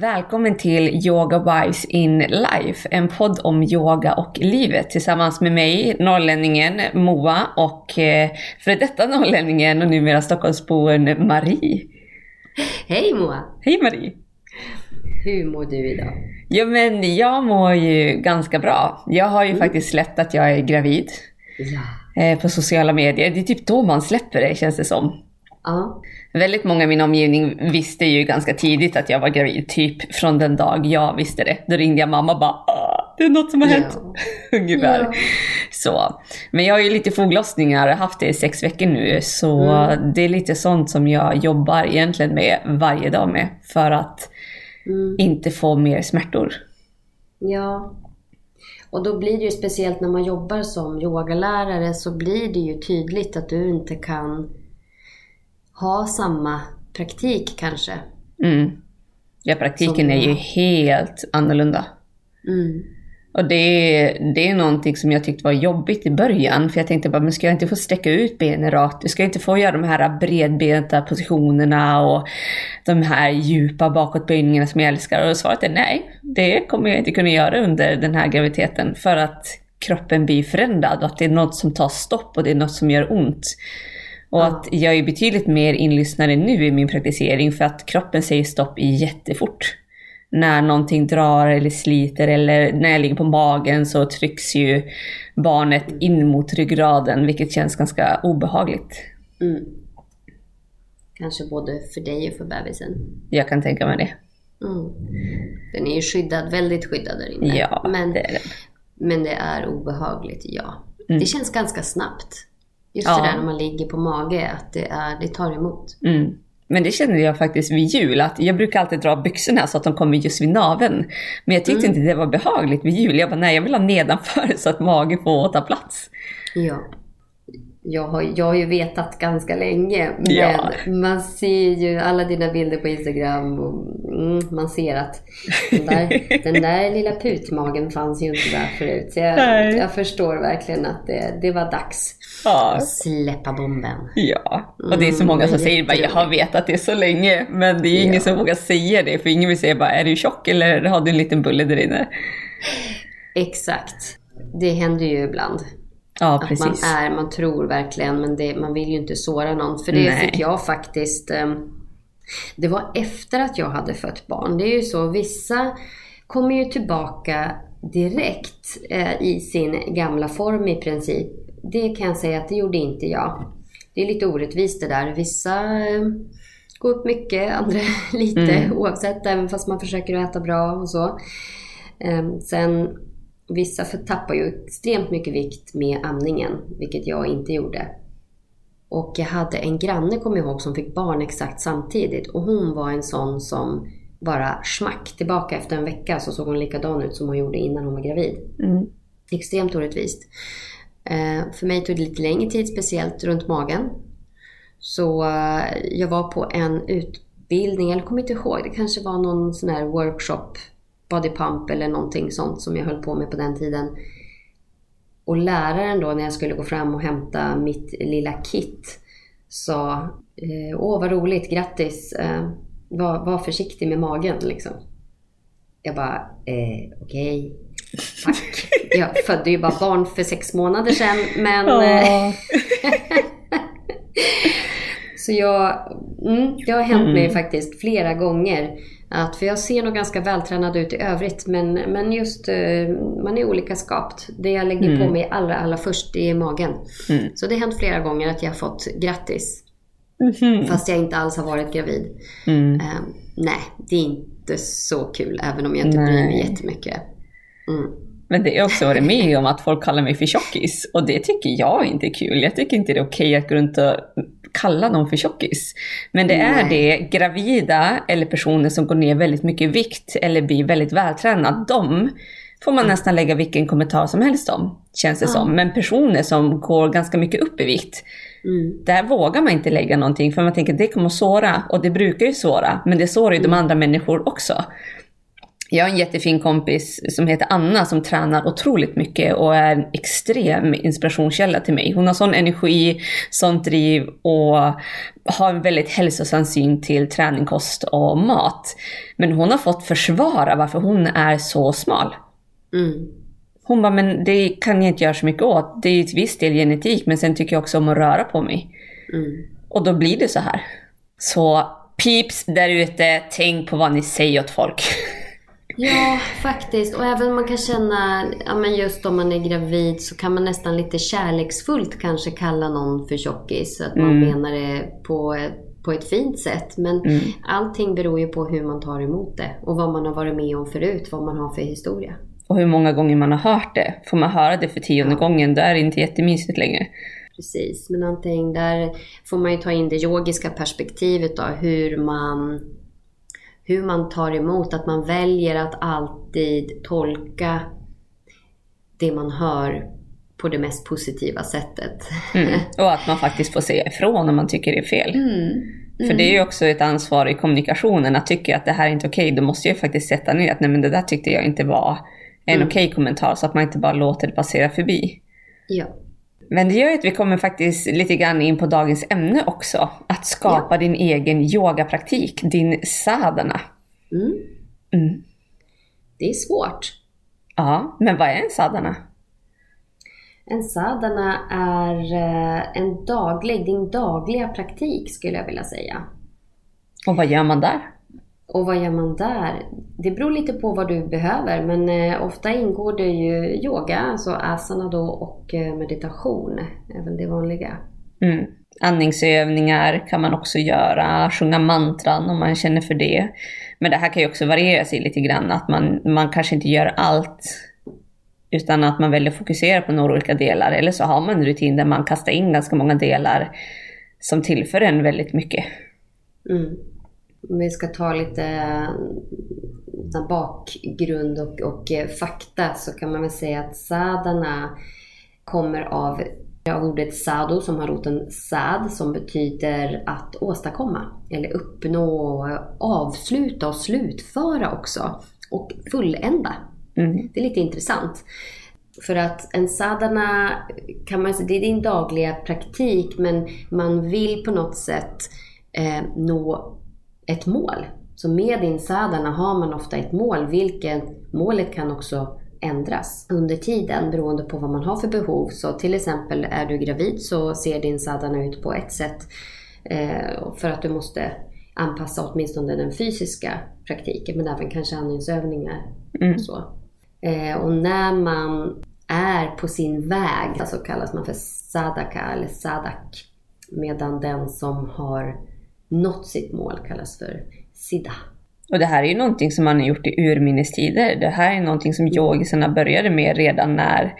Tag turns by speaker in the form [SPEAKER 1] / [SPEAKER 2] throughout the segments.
[SPEAKER 1] Välkommen till Yoga Wives in Life, en podd om yoga och livet tillsammans med mig, norrlänningen Moa och eh, före detta norrlänningen och numera Stockholmsboen Marie.
[SPEAKER 2] Hej Moa!
[SPEAKER 1] Hej Marie!
[SPEAKER 2] Hur mår du idag?
[SPEAKER 1] Ja men jag mår ju ganska bra. Jag har ju mm. faktiskt släppt att jag är gravid.
[SPEAKER 2] Ja.
[SPEAKER 1] Eh, på sociala medier. Det är typ då man släpper det känns det som.
[SPEAKER 2] Ja.
[SPEAKER 1] Väldigt många i min omgivning visste ju ganska tidigt att jag var gravid, typ från den dag jag visste det. Då ringde jag mamma och bara ah, det är något som har hänt. Ja. Ungefär. Ja. Så. Men jag har ju lite foglossningar, haft det i sex veckor nu, så mm. det är lite sånt som jag jobbar egentligen med varje dag med. För att mm. inte få mer smärtor.
[SPEAKER 2] Ja. Och då blir det ju speciellt när man jobbar som yogalärare så blir det ju tydligt att du inte kan ha samma praktik kanske.
[SPEAKER 1] Mm. Ja, praktiken är ju helt annorlunda.
[SPEAKER 2] Mm.
[SPEAKER 1] Och det, det är någonting som jag tyckte var jobbigt i början. För jag tänkte bara, men ska jag inte få sträcka ut benen rakt? Ska jag inte få göra de här bredbenta positionerna och de här djupa bakåtböjningarna som jag älskar? Och svaret är nej, det kommer jag inte kunna göra under den här graviditeten. För att kroppen blir förändrad och att det är något som tar stopp och det är något som gör ont. Och att jag är betydligt mer inlyssnare nu i min praktisering för att kroppen säger stopp jättefort. När någonting drar eller sliter eller när jag ligger på magen så trycks ju barnet in mot ryggraden vilket känns ganska obehagligt.
[SPEAKER 2] Mm. Kanske både för dig och för bebisen.
[SPEAKER 1] Jag kan tänka mig det.
[SPEAKER 2] Mm. Den är ju skyddad, väldigt skyddad där inne.
[SPEAKER 1] Ja,
[SPEAKER 2] men,
[SPEAKER 1] det är det.
[SPEAKER 2] Men det är obehagligt, ja.
[SPEAKER 1] Mm.
[SPEAKER 2] Det känns ganska snabbt. Just
[SPEAKER 1] Ja.
[SPEAKER 2] det där när man ligger på mage, att det, är, det tar emot.
[SPEAKER 1] Mm. Men det känner jag faktiskt vid jul, att jag brukar alltid dra byxorna så att de kommer just vid naveln. Men jag tyckte
[SPEAKER 2] Mm.
[SPEAKER 1] inte det var behagligt vid jul. Jag bara, nej jag vill ha nedanför så att magen får ta plats.
[SPEAKER 2] Ja. Jag har, jag har ju vetat ganska länge, men
[SPEAKER 1] Ja.
[SPEAKER 2] man ser ju alla dina bilder på Instagram och mm, man ser att den där, den där lilla putmagen fanns ju inte där förut. Så jag, jag förstår verkligen att det, det var dags
[SPEAKER 1] Ja,
[SPEAKER 2] att släppa bomben.
[SPEAKER 1] Ja, och det är så
[SPEAKER 2] Mm,
[SPEAKER 1] många som säger bara jag har vetat det så länge. Men det är ingen
[SPEAKER 2] Ja.
[SPEAKER 1] som vågar säga det för ingen vill säga bara är du tjock eller har du en liten bulle där inne?
[SPEAKER 2] Exakt. Det händer ju ibland.
[SPEAKER 1] Ja,
[SPEAKER 2] Att man är, man tror verkligen, men det, man vill ju inte såra någon. För det
[SPEAKER 1] Nej.
[SPEAKER 2] fick jag faktiskt... ehm, Det var efter att jag hade fött barn. Det är ju så, vissa kommer ju tillbaka direkt eh, i sin gamla form i princip. Det kan jag säga att det gjorde inte jag. Det är lite orättvist det där. Vissa eh, går upp mycket, andra lite
[SPEAKER 1] Mm.
[SPEAKER 2] oavsett, även fast man försöker äta bra och så. Ehm, Sen Vissa för- tappar ju extremt mycket vikt med amningen, vilket jag inte gjorde. Och jag hade en granne, kommer jag ihåg, som fick barn exakt samtidigt. Och hon var en sån som bara smack tillbaka efter en vecka så såg hon likadan ut som hon gjorde innan hon var gravid.
[SPEAKER 1] Mm.
[SPEAKER 2] Extremt orättvist. Eh, för mig tog det lite längre tid, speciellt runt magen. Så eh, jag var på en utbildning, jag kommer inte ihåg, det kanske var någon sån här workshop, body pump eller någonting sånt som jag höll på med på den tiden. Och läraren då när jag skulle gå fram och hämta mitt lilla kit sa eh, Åh vad roligt, grattis! Eh, var, var försiktig med magen liksom. Jag bara, eh, okej, tack. Jag födde ju bara barn för sex månader sedan men eh,
[SPEAKER 1] Ja.
[SPEAKER 2] Så jag, mm, det har hänt
[SPEAKER 1] Mm.
[SPEAKER 2] mig faktiskt flera gånger. Att, för jag ser nog ganska vältränad ut i övrigt men, men just eh, man är olika skapt. Det jag lägger
[SPEAKER 1] Mm.
[SPEAKER 2] på mig allra, allra först det är magen.
[SPEAKER 1] Mm.
[SPEAKER 2] Så det har hänt flera gånger att jag har fått grattis.
[SPEAKER 1] Mhm.
[SPEAKER 2] Fast jag inte alls har varit gravid.
[SPEAKER 1] Mm.
[SPEAKER 2] Eh, nej, det är inte så kul även om jag inte bryr mig jättemycket. Mm.
[SPEAKER 1] Men det är också varit med om att folk kallar mig för tjockis. Och det tycker jag inte är kul. Jag tycker inte det är okej att gå runt och kalla någon för tjockis. Men det är
[SPEAKER 2] Nej.
[SPEAKER 1] det gravida eller personer som går ner väldigt mycket i vikt eller blir väldigt vältränade. De får man nästan lägga vilken kommentar som helst om. Känns det som. Men personer som går ganska mycket upp i vikt.
[SPEAKER 2] Mm.
[SPEAKER 1] Där vågar man inte lägga någonting för man tänker att det kommer att såra. Och det brukar ju såra. Men det sårar ju de andra människor också. Jag har en jättefin kompis som heter Anna som tränar otroligt mycket och är en extrem inspirationskälla till mig. Hon har sån energi, sånt driv och har en väldigt hälsosam syn till träning, kost och mat. Men hon har fått försvara varför hon är så smal.
[SPEAKER 2] Mm.
[SPEAKER 1] Hon bara, men det kan jag inte göra så mycket åt. Det är till viss del genetik, men sen tycker jag också om att röra på mig.
[SPEAKER 2] Mm.
[SPEAKER 1] Och då blir det så här. Så peeps där ute, tänk på vad ni säger åt folk.
[SPEAKER 2] Ja, faktiskt. Och även man kan känna, ja men just om man är gravid så kan man nästan lite kärleksfullt kanske kalla någon för tjockis. Att man
[SPEAKER 1] Mm.
[SPEAKER 2] menar det på, på ett fint sätt. Men
[SPEAKER 1] Mm.
[SPEAKER 2] allting beror ju på hur man tar emot det. Och vad man har varit med om förut, vad man har för historia.
[SPEAKER 1] Och hur många gånger man har hört det. Får man höra det för tionde
[SPEAKER 2] Ja.
[SPEAKER 1] gången, då är det inte jättemysigt längre.
[SPEAKER 2] Precis, men någonting där får man ju ta in det yogiska perspektivet då, hur man, hur man tar emot, att man väljer att alltid tolka det man hör på det mest positiva sättet.
[SPEAKER 1] Mm. Och att man faktiskt får säga ifrån om man tycker det är fel.
[SPEAKER 2] Mm.
[SPEAKER 1] För det är ju också ett ansvar i kommunikationen att tycka att det här är inte okej, då måste jag ju faktiskt sätta ner att nej men det där tyckte jag inte var en
[SPEAKER 2] Mm.
[SPEAKER 1] okej kommentar, så att man inte bara låter det passera förbi.
[SPEAKER 2] Ja.
[SPEAKER 1] Men det gör ju att vi kommer faktiskt lite grann in på dagens ämne också. Att skapa din egen yogapraktik, din sadhana.
[SPEAKER 2] Mm.
[SPEAKER 1] Mm.
[SPEAKER 2] Det är svårt.
[SPEAKER 1] Ja, men vad är en sadhana?
[SPEAKER 2] En sadhana är eh, en daglig, din dagliga praktik skulle jag vilja säga.
[SPEAKER 1] Och vad gör man där?
[SPEAKER 2] Och vad gör man där? Det beror lite på vad du behöver men eh, ofta ingår det ju yoga, alltså asana då och eh, meditation väl det vanliga.
[SPEAKER 1] Mm. Andningsövningar kan man också göra, sjunga mantran om man känner för det. Men det här kan ju också variera sig lite grann, att man, man kanske inte gör allt utan att man väljer att fokusera på några olika delar. Eller så har man en rutin där man kastar in ganska många delar som tillför en väldigt mycket.
[SPEAKER 2] Mm. Om vi ska ta lite eh, bakgrund och, och eh, fakta så kan man väl säga att sadhana kommer av, av ordet sadhu som har roten sad som betyder att åstadkomma eller uppnå, avsluta och slutföra också och fullända.
[SPEAKER 1] Mm.
[SPEAKER 2] Det är lite intressant. För att en sadhana kan man säga, det är din dagliga praktik men man vill på något sätt eh, nå ett mål. Så med din sadhana har man ofta ett mål, vilket målet kan också ändras under tiden beroende på vad man har för behov. Så till exempel är du gravid så ser din sadhana ut på ett sätt eh, för att du måste anpassa åtminstone den fysiska praktiken men även kanske andningsövningar.
[SPEAKER 1] Mm.
[SPEAKER 2] Så. Eh, och när man är på sin väg så kallas man för sadaka eller sadak. Medan den som har nått sitt mål kallas för siddha.
[SPEAKER 1] Och det här är ju någonting som man har gjort i urminnes tider. Det här är någonting som yogisarna började med redan när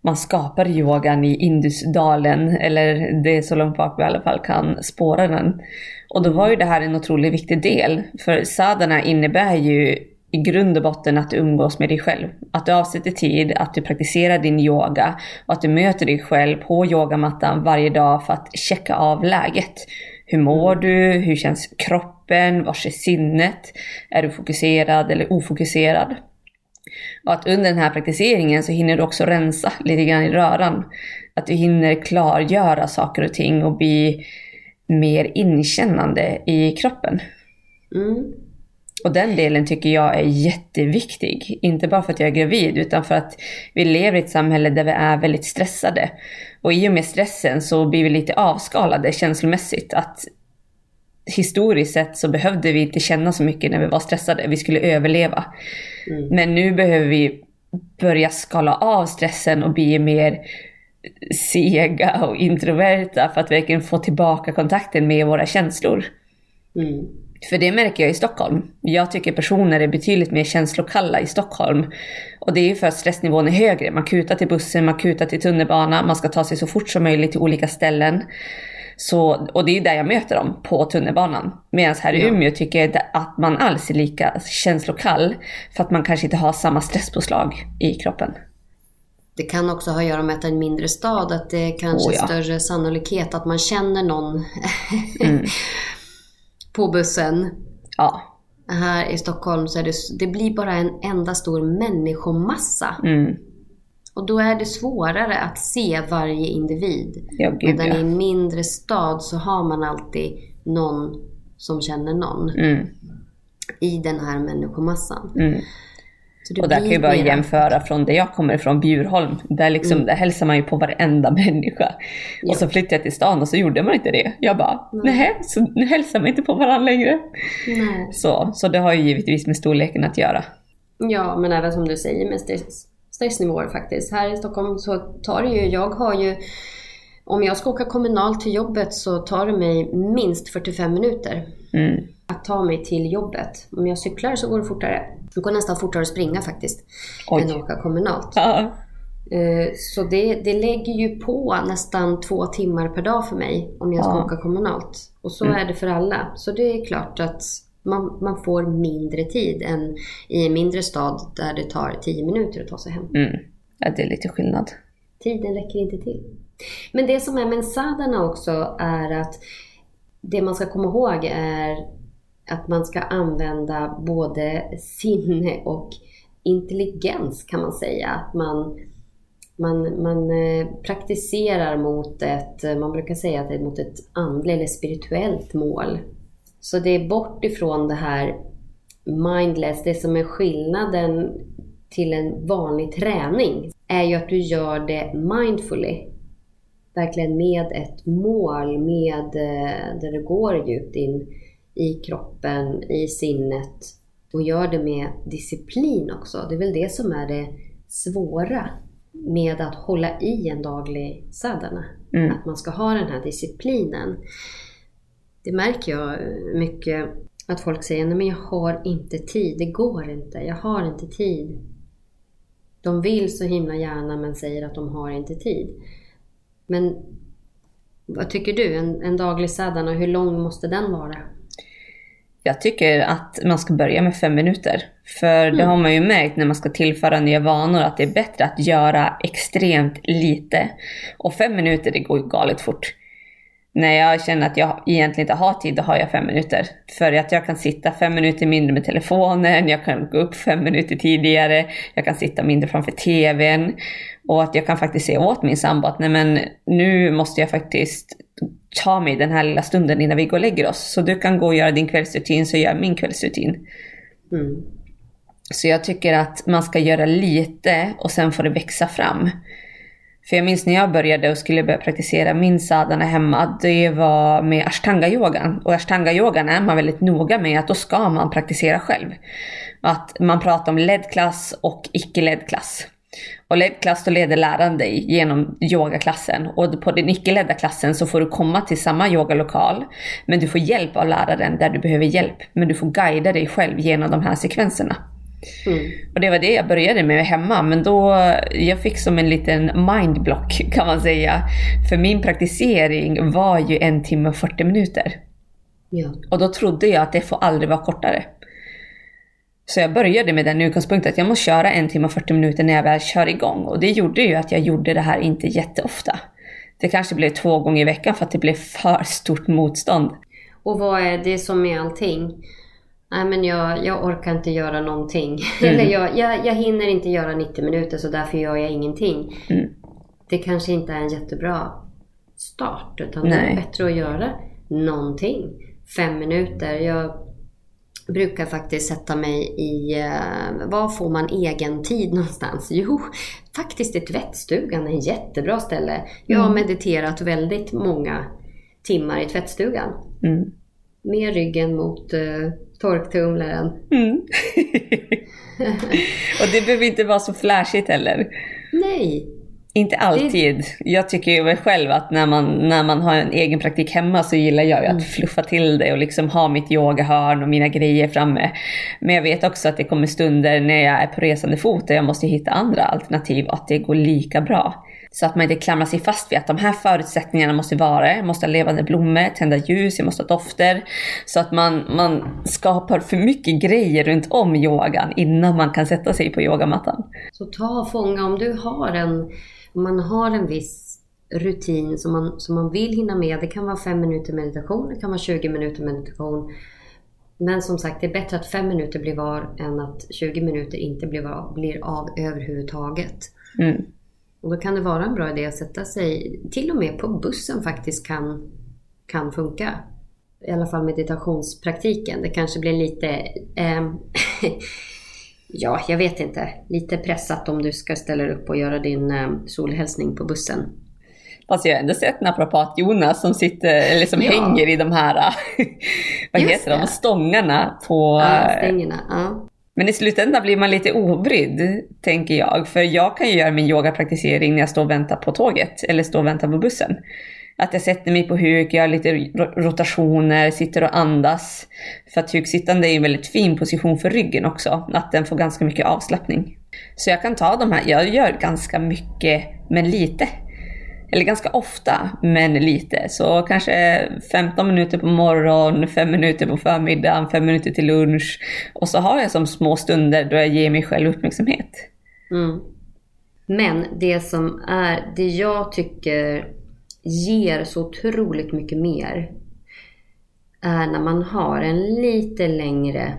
[SPEAKER 1] man skapade yogan i Indusdalen, eller det är så långt bak vi i alla fall kan spåra den. Och då var ju det här en otroligt viktig del, för sadhana innebär ju i grund och botten att du umgås med dig själv. Att du avsätter tid, att du praktiserar din yoga och att du möter dig själv på yogamattan varje dag för att checka av läget. Hur mår du? Hur känns kroppen? Var är sinnet? Är du fokuserad eller ofokuserad? Och att under den här praktiseringen så hinner du också rensa lite grann i röran. Att du hinner klargöra saker och ting och bli mer inkännande i kroppen.
[SPEAKER 2] Mm.
[SPEAKER 1] Och den delen tycker jag är jätteviktig. Inte bara för att jag är gravid utan för att vi lever i ett samhälle där vi är väldigt stressade. Och i och med stressen så blir vi lite avskalade känslomässigt. Att historiskt sett så behövde vi inte känna så mycket när vi var stressade. Vi skulle överleva.
[SPEAKER 2] Mm.
[SPEAKER 1] Men nu behöver vi börja skala av stressen och bli mer sega och introverta för att verkligen få tillbaka kontakten med våra känslor.
[SPEAKER 2] Mm.
[SPEAKER 1] För det märker jag i Stockholm. Jag tycker personer är betydligt mer känslokalla i Stockholm. Och det är ju för att stressnivån är högre. Man kutar till bussen, man kutar till tunnelbanan, man ska ta sig så fort som möjligt till olika ställen. Så, och det är där jag möter dem, på tunnelbanan. Medan här i
[SPEAKER 2] Ja.
[SPEAKER 1] Umeå tycker jag att man alls är lika känslokall. För att man kanske inte har samma stresspåslag i kroppen.
[SPEAKER 2] Det kan också ha att göra med att det är en mindre stad, att det är kanske
[SPEAKER 1] Oh, ja.
[SPEAKER 2] större sannolikhet att man känner någon
[SPEAKER 1] Mm.
[SPEAKER 2] på bussen.
[SPEAKER 1] Ja.
[SPEAKER 2] Här i Stockholm så är det, det blir bara en enda stor människomassa.
[SPEAKER 1] Mm.
[SPEAKER 2] Och då är det svårare att se varje individ.
[SPEAKER 1] Ja, gud
[SPEAKER 2] Medan i
[SPEAKER 1] ja.
[SPEAKER 2] en mindre stad så har man alltid någon som känner någon
[SPEAKER 1] Mm.
[SPEAKER 2] i den här människomassan.
[SPEAKER 1] Mm. Och där kan jag bara
[SPEAKER 2] mera-
[SPEAKER 1] jämföra från där jag kommer ifrån, Bjurholm. Där, liksom, där hälsar man ju på varenda människa.
[SPEAKER 2] Mm. Ja.
[SPEAKER 1] Och så flyttade jag till stan och så gjorde man inte det. Jag bara, nej, så nu hälsar man inte på varandra längre.
[SPEAKER 2] Nej.
[SPEAKER 1] Så, så det har ju givetvis med storleken att göra.
[SPEAKER 2] Ja, men även som du säger med stress, stressnivåer faktiskt. Här i Stockholm så tar det ju, jag har ju, om jag ska åka kommunalt till jobbet så tar det mig minst 45 minuter
[SPEAKER 1] Mm.
[SPEAKER 2] Att ta mig till jobbet. Om jag cyklar så går det fortare. Det går nästan fortare att springa faktiskt
[SPEAKER 1] Oj.
[SPEAKER 2] än att åka kommunalt.
[SPEAKER 1] Ja.
[SPEAKER 2] Eh, Så det, det lägger ju på nästan två timmar per dag för mig om jag ska
[SPEAKER 1] Ja.
[SPEAKER 2] åka kommunalt. Och så
[SPEAKER 1] Mm.
[SPEAKER 2] är det för alla. Så det är klart att man, man får mindre tid än i en mindre stad där det tar 10 minuter att ta sig hem.
[SPEAKER 1] Mm. ja, det är lite skillnad.
[SPEAKER 2] Tiden räcker inte till. Men det som är med sadarna också är att det man ska komma ihåg är att man ska använda både sinne och intelligens kan man säga. Att man, man, man eh, praktiserar mot ett, eh, man brukar säga att det är mot ett andligt eller spirituellt mål. Så det är bort ifrån det här mindless, det som är skillnaden till en vanlig träning är ju att du gör det mindfully. Verkligen med ett mål, med eh, där du går djupt in i kroppen, i sinnet och gör det med disciplin också. Det är väl det som är det svåra med att hålla i en daglig sadhana.
[SPEAKER 1] Mm.
[SPEAKER 2] Att man ska ha den här disciplinen. Det märker jag mycket att folk säger, nej men jag har inte tid, det går inte, jag har inte tid. De vill så himla gärna men säger att de har inte tid. Men vad tycker du? En, en daglig sadhana, hur lång måste den vara?
[SPEAKER 1] Jag tycker att man ska börja med fem minuter. För det har man ju märkt när man ska tillföra nya vanor att det är bättre att göra extremt lite. Och fem minuter, det går ju galet fort. När jag känner att jag egentligen inte har tid, då har jag fem minuter. För att jag kan sitta fem minuter mindre med telefonen, jag kan gå upp fem minuter tidigare, jag kan sitta mindre framför TVn. Och att jag kan faktiskt säga åt min sambo att nej men nu måste jag faktiskt ta mig den här lilla stunden innan vi går och lägger oss. Så du kan gå och göra din kvällsrutin så gör jag min kvällsrutin.
[SPEAKER 2] Mm.
[SPEAKER 1] Så jag tycker att man ska göra lite och sen får det växa fram. För jag minns när jag började och skulle börja praktisera min sadhana hemma, det var med ashtanga-yogan. Och ashtanga-yogan är man väldigt noga med att då ska man praktisera själv. Att man pratar om ledd klass och icke-ledd klass. Och ledd klass då leder läraren dig genom yogaklassen och på den icke-ledda klassen så får du komma till samma yogalokal men du får hjälp av läraren där du behöver hjälp. Men du får guida dig själv genom de här sekvenserna.
[SPEAKER 2] Mm.
[SPEAKER 1] Och det var det jag började med hemma, men då jag fick som en liten mindblock kan man säga. För min praktisering var ju en timme och 40 minuter.
[SPEAKER 2] Ja.
[SPEAKER 1] Och då trodde jag att det får aldrig vara kortare. Så jag började med den utgångspunkten att jag måste köra en timme och 40 minuter när jag väl kör igång. Och det gjorde ju att jag gjorde det här inte jätteofta. Det kanske blev två gånger i veckan för att det blev för stort motstånd.
[SPEAKER 2] Och vad är det som är allting? Nej men jag, jag orkar inte göra någonting.
[SPEAKER 1] Mm.
[SPEAKER 2] Eller jag, jag, jag hinner inte göra 90 minuter så därför gör jag ingenting.
[SPEAKER 1] Mm.
[SPEAKER 2] Det kanske inte är en jättebra start. Utan det
[SPEAKER 1] Nej.
[SPEAKER 2] är bättre att göra någonting. Fem minuter. Jag brukar faktiskt sätta mig i... Eh, var får man egen tid någonstans? Jo, faktiskt i tvättstugan. En jättebra ställe. Jag har mediterat väldigt många timmar i tvättstugan.
[SPEAKER 1] Mm.
[SPEAKER 2] Med ryggen mot uh, torktumlaren.
[SPEAKER 1] Mm. och det behöver inte vara så flashigt heller.
[SPEAKER 2] Nej!
[SPEAKER 1] Inte alltid. Jag tycker ju själv att när man, när man har en egen praktik hemma så gillar jag ju att fluffa till det och liksom ha mitt yogahörn och mina grejer framme. Men jag vet också att det kommer stunder när jag är på resande fot där jag måste hitta andra alternativ och att det går lika bra. Så att man inte klamrar sig fast vid att de här förutsättningarna måste vara. Jag måste ha levande blommor, tända ljus, jag måste ha dofter. Så att man, man skapar för mycket grejer runt om yogan innan man kan sätta sig på yogamattan.
[SPEAKER 2] Så ta och fånga om du har en, om man har en viss rutin som man, som man vill hinna med. Det kan vara fem minuter meditation, det kan vara 20 minuter meditation. Men som sagt, det är bättre att fem minuter blir var än att 20 minuter inte blir av, blir av överhuvudtaget.
[SPEAKER 1] Mm.
[SPEAKER 2] Och då kan det vara en bra idé att sätta sig, till och med på bussen faktiskt kan, kan funka. I alla fall meditationspraktiken. Det kanske blir lite, eh, ja jag vet inte, lite pressat om du ska ställa upp och göra din eh, solhälsning på bussen.
[SPEAKER 1] Fast jag har ändå sett naprapat-Jonas som sitter, eller som ja. hänger i de här, vad Just heter de, stångarna på...
[SPEAKER 2] Ja, stängerna. Ja.
[SPEAKER 1] Men i slutändan blir man lite obrydd, tänker jag. För jag kan ju göra min yogapraktisering när jag står och väntar på tåget, eller står och väntar på bussen. Att jag sätter mig på huk, gör lite rotationer, sitter och andas. För att huksittande är en väldigt fin position för ryggen också, att den får ganska mycket avslappning. Så jag kan ta de här, jag gör ganska mycket, men lite eller ganska ofta, men lite. Så kanske 15 minuter på morgon, 5 minuter på förmiddagen, 5 minuter till lunch. Och så har jag som små stunder då jag ger mig själv uppmärksamhet.
[SPEAKER 2] Mm. Men det som är, det jag tycker ger så otroligt mycket mer är när man har en lite längre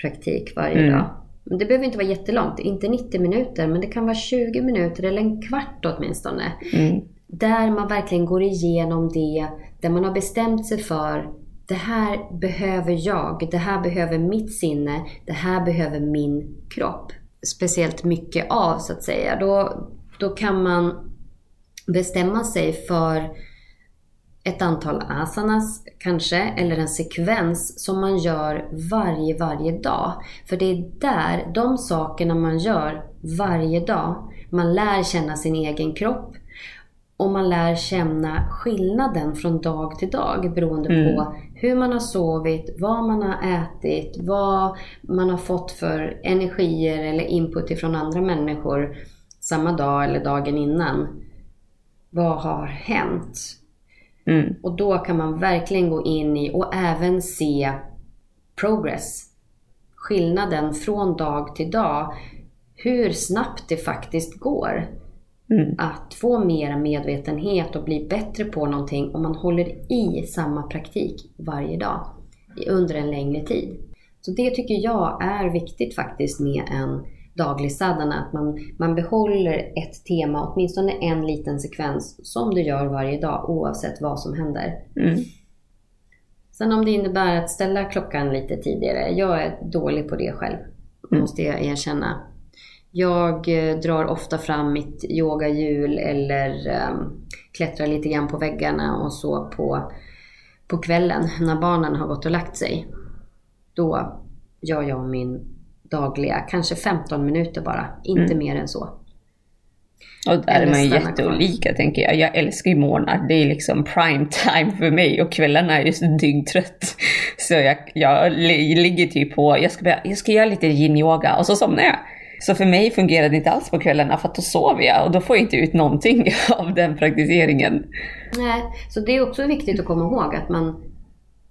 [SPEAKER 2] praktik varje mm. dag. Det behöver inte vara jättelångt, inte 90 minuter, men det kan vara 20 minuter eller en kvart åtminstone. Mm. Där man verkligen går igenom det, där man har bestämt sig för det här behöver jag, det här behöver mitt sinne, det här behöver min kropp. Speciellt mycket av så att säga. Då, då kan man bestämma sig för ett antal asanas kanske, eller en sekvens som man gör varje, varje dag. För det är där, de sakerna man gör varje dag, man lär känna sin egen kropp och man lär känna skillnaden från dag till dag beroende mm. på hur man har sovit, vad man har ätit, vad man har fått för energier eller input ifrån andra människor samma dag eller dagen innan. Vad har hänt? Mm. Och då kan man verkligen gå in i och även se progress. Skillnaden från dag till dag. Hur snabbt det faktiskt går. Mm. Att få mer medvetenhet och bli bättre på någonting om man håller i samma praktik varje dag under en längre tid. Så det tycker jag är viktigt faktiskt med en daglig sadhana. Att man, man behåller ett tema, åtminstone en liten sekvens som du gör varje dag oavsett vad som händer. Mm. Sen om det innebär att ställa klockan lite tidigare. Jag är dålig på det själv, mm. måste jag erkänna. Jag eh, drar ofta fram mitt yogahjul eller um, klättrar lite grann på väggarna och så på, på kvällen när barnen har gått och lagt sig. Då gör jag min dagliga, kanske 15 minuter bara, inte mm. mer än så.
[SPEAKER 1] Och där Eller är man ju jätteolika tänker jag. Jag älskar ju morgnar. Det är liksom prime time för mig och kvällarna är ju så dyngtrött. Så jag, jag ligger typ på, jag ska, börja, jag ska göra lite yin-yoga och så somnar jag. Så för mig fungerar det inte alls på kvällarna för att då sover jag och då får jag inte ut någonting av den praktiseringen.
[SPEAKER 2] Nej, så det är också viktigt att komma ihåg att man,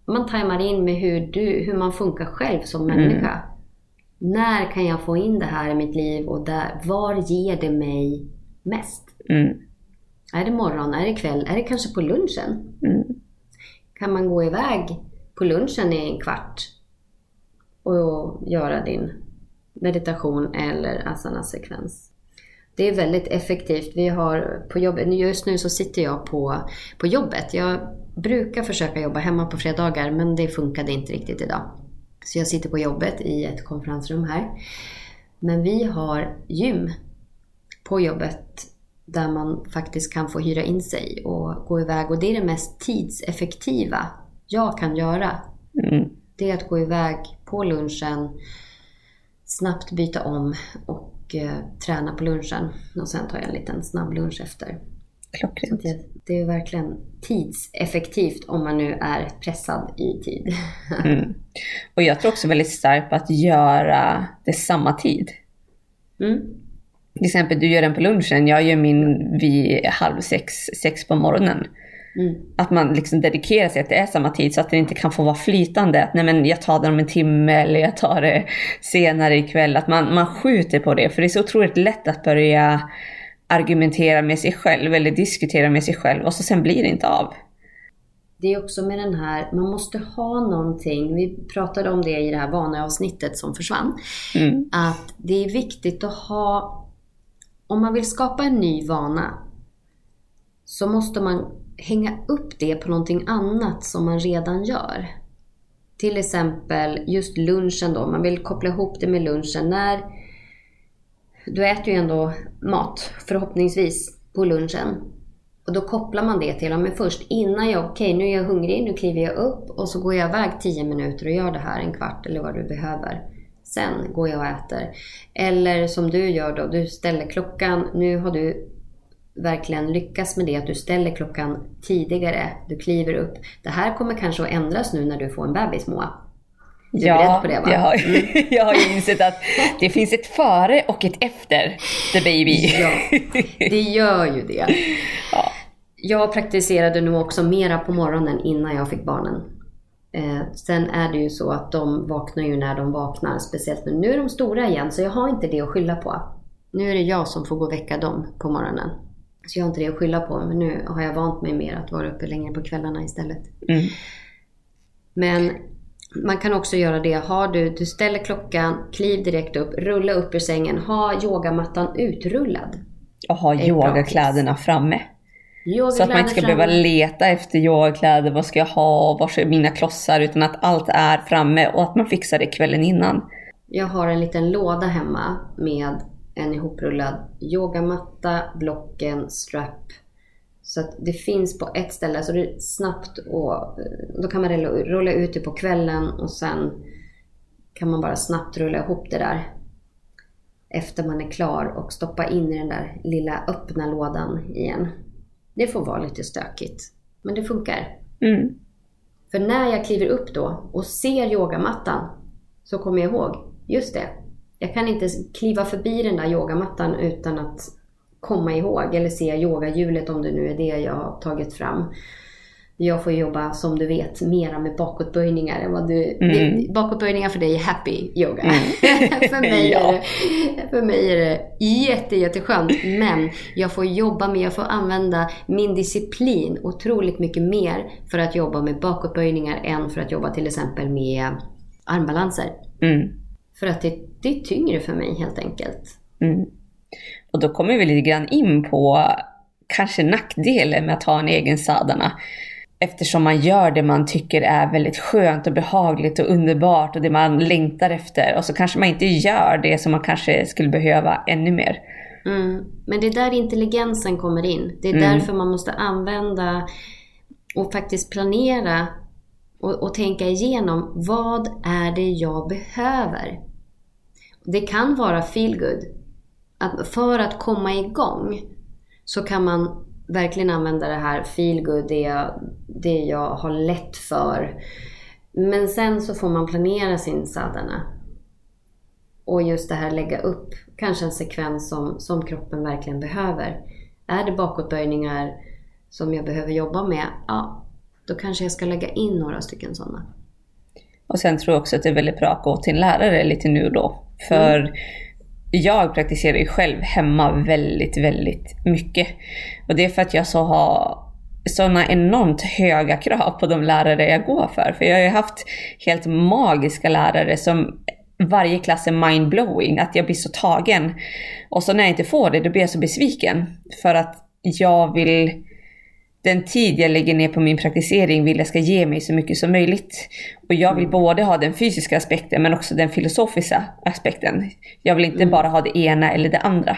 [SPEAKER 2] man tajmar in med hur, du, hur man funkar själv som människa. Mm. När kan jag få in det här i mitt liv och där, var ger det mig mest? Mm. Är det morgon? Är det kväll? Är det kanske på lunchen? Mm. Kan man gå iväg på lunchen i en kvart och göra din meditation eller asana-sekvens? Det är väldigt effektivt. Vi har på jobbet, just nu så sitter jag på, på jobbet. Jag brukar försöka jobba hemma på fredagar men det funkade inte riktigt idag. Så jag sitter på jobbet i ett konferensrum här. Men vi har gym på jobbet där man faktiskt kan få hyra in sig och gå iväg. Och det är det mest tidseffektiva jag kan göra. Mm. Det är att gå iväg på lunchen, snabbt byta om och eh, träna på lunchen. Och sen tar jag en liten snabb lunch efter.
[SPEAKER 1] Klockrent.
[SPEAKER 2] Det, det, är verkligen tidseffektivt om man nu är pressad i tid.
[SPEAKER 1] mm. Och jag tror också väldigt starkt på att göra det samma tid. Mm. Till exempel, du gör den på lunchen, jag gör min vid halv sex, sex på morgonen. Mm. Att man liksom dedikerar sig att det är samma tid så att det inte kan få vara flytande. Att nej men jag tar det om en timme eller jag tar det senare ikväll. Att man, man skjuter på det. För det är så otroligt lätt att börja argumentera med sig själv eller diskutera med sig själv och så sen blir det inte av.
[SPEAKER 2] det är också med den här, man måste ha någonting, vi pratade om det i det här vaneavsnittet som försvann,
[SPEAKER 1] Mm.
[SPEAKER 2] att det är viktigt att ha, om man vill skapa en ny vana, så måste man hänga upp det på någonting annat som man redan gör. Till exempel just lunchen då, man vill koppla ihop det med lunchen. När du äter ju ändå mat, förhoppningsvis, på lunchen. Och då kopplar man det till, ja, men först innan jag, okej nu är jag hungrig, nu kliver jag upp och så går jag iväg 10 minuter och gör det här en kvart eller vad du behöver. Sen går jag och äter. Eller som du gör då, du ställer klockan, nu har du verkligen lyckats med det att du ställer klockan tidigare, du kliver upp. Det här kommer kanske att ändras nu när du får en bebis Moa. Du är beredd på det va? Mm.
[SPEAKER 1] Jag har, jag har ju insett att det finns ett före och ett efter the baby.
[SPEAKER 2] Ja, det gör ju det.
[SPEAKER 1] Ja.
[SPEAKER 2] Jag praktiserade nog också mera på morgonen innan jag fick barnen. Eh, sen är det ju så att de vaknar ju när de vaknar, speciellt nu. Nu är de stora igen, så jag har inte det att skylla på. Nu är det jag som får gå och väcka dem på morgonen. Så jag har inte det att skylla på, men nu har jag vant mig mer att vara uppe längre på kvällarna istället.
[SPEAKER 1] Mm.
[SPEAKER 2] Men man kan också göra det. Har du, du ställer klockan, kliv direkt upp, rulla upp ur sängen, ha yogamattan utrullad.
[SPEAKER 1] Och ha yogakläderna framme. Så att man inte ska
[SPEAKER 2] Yogakläder
[SPEAKER 1] behöva
[SPEAKER 2] framme.
[SPEAKER 1] leta efter yogakläder, vad ska jag ha, var är mina klossar, utan att allt är framme och att man fixar det kvällen innan.
[SPEAKER 2] Jag har en liten låda hemma med en ihoprullad yogamatta, blocken, strap. Så att det finns på ett ställe så det är snabbt och då kan man rulla- ut det på kvällen och sen kan man bara snabbt rulla ihop det där efter man är klar och stoppa in i den där lilla öppna lådan igen. Det får vara lite stökigt, men det funkar.
[SPEAKER 1] Mm.
[SPEAKER 2] För när jag kliver upp då och ser yogamattan så kommer jag ihåg, just det. Jag kan inte kliva förbi den där yogamattan utan att komma ihåg eller se yogahjulet om det nu är det jag har tagit fram. Jag får jobba som du vet mera med bakåtböjningar än vad du...
[SPEAKER 1] Mm.
[SPEAKER 2] Bakåtböjningar för dig är happy yoga. för, mig
[SPEAKER 1] Ja.
[SPEAKER 2] är det, för mig är det jätte, jätteskönt. Men jag får jobba med, jag får använda min disciplin otroligt mycket mer för att jobba med bakåtböjningar än för att jobba till exempel med armbalanser.
[SPEAKER 1] Mm.
[SPEAKER 2] För att det, det är tyngre för mig helt enkelt.
[SPEAKER 1] Mm. Och då kommer vi lite grann in på kanske nackdelen med att ha en egen sadana. Eftersom man gör det man tycker är väldigt skönt och behagligt och underbart och det man längtar efter. Och så kanske man inte gör det som man kanske skulle behöva ännu mer.
[SPEAKER 2] Mm. Men det är där intelligensen kommer in. Det är
[SPEAKER 1] Mm.
[SPEAKER 2] därför man måste använda och faktiskt planera och, och tänka igenom vad är det jag behöver? Det kan vara feelgood. Att för att komma igång så kan man verkligen använda det här feelgood, det jag, det jag har lätt för. Men sen så får man planera sin sadhana. Och just det här lägga upp kanske en sekvens som, som kroppen verkligen behöver. Är det bakåtböjningar som jag behöver jobba med, ja, då kanske jag ska lägga in några stycken sådana.
[SPEAKER 1] Och sen tror jag också att det är väldigt bra att gå till en lärare lite nu då. För jag praktiserar ju själv hemma väldigt, väldigt mycket. Och det är för att jag så har sådana enormt höga krav på de lärare jag går för. För jag har ju haft helt magiska lärare som varje klass är mindblowing, att jag blir så tagen. Och så när jag inte får det, då blir jag så besviken. För att jag vill den tid jag lägger ner på min praktisering vill jag ska ge mig så mycket som möjligt. Och jag vill både ha den fysiska aspekten men också den filosofiska aspekten. Jag vill inte bara ha det ena eller det andra.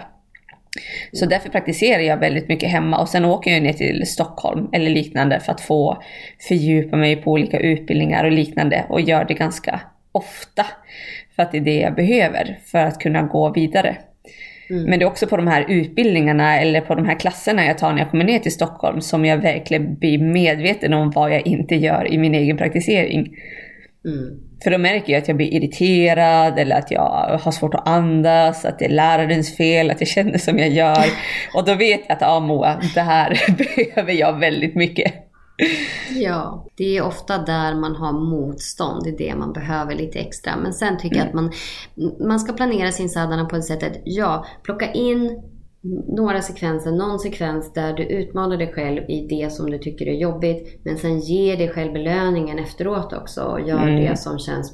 [SPEAKER 1] Så därför praktiserar jag väldigt mycket hemma och sen åker jag ner till Stockholm eller liknande för att få fördjupa mig på olika utbildningar och liknande och gör det ganska ofta. För att det är det jag behöver för att kunna gå vidare. Men det är också på de här utbildningarna eller på de här klasserna jag tar när jag kommer ner till Stockholm som jag verkligen blir medveten om vad jag inte gör i min egen praktisering.
[SPEAKER 2] Mm.
[SPEAKER 1] För då märker jag att jag blir irriterad eller att jag har svårt att andas, att det är lärarens fel, att jag känner som jag gör. Och då vet jag att ja Moa, det här behöver jag väldigt mycket.
[SPEAKER 2] Ja, det är ofta där man har motstånd. Det är det man behöver lite extra. Men sen tycker jag att man, man ska planera sin sadhana på det sättet. Ja, plocka in några sekvenser, någon sekvens där du utmanar dig själv i det som du tycker är jobbigt. Men sen ger dig själv belöningen efteråt också och gör
[SPEAKER 1] Mm.
[SPEAKER 2] det som känns,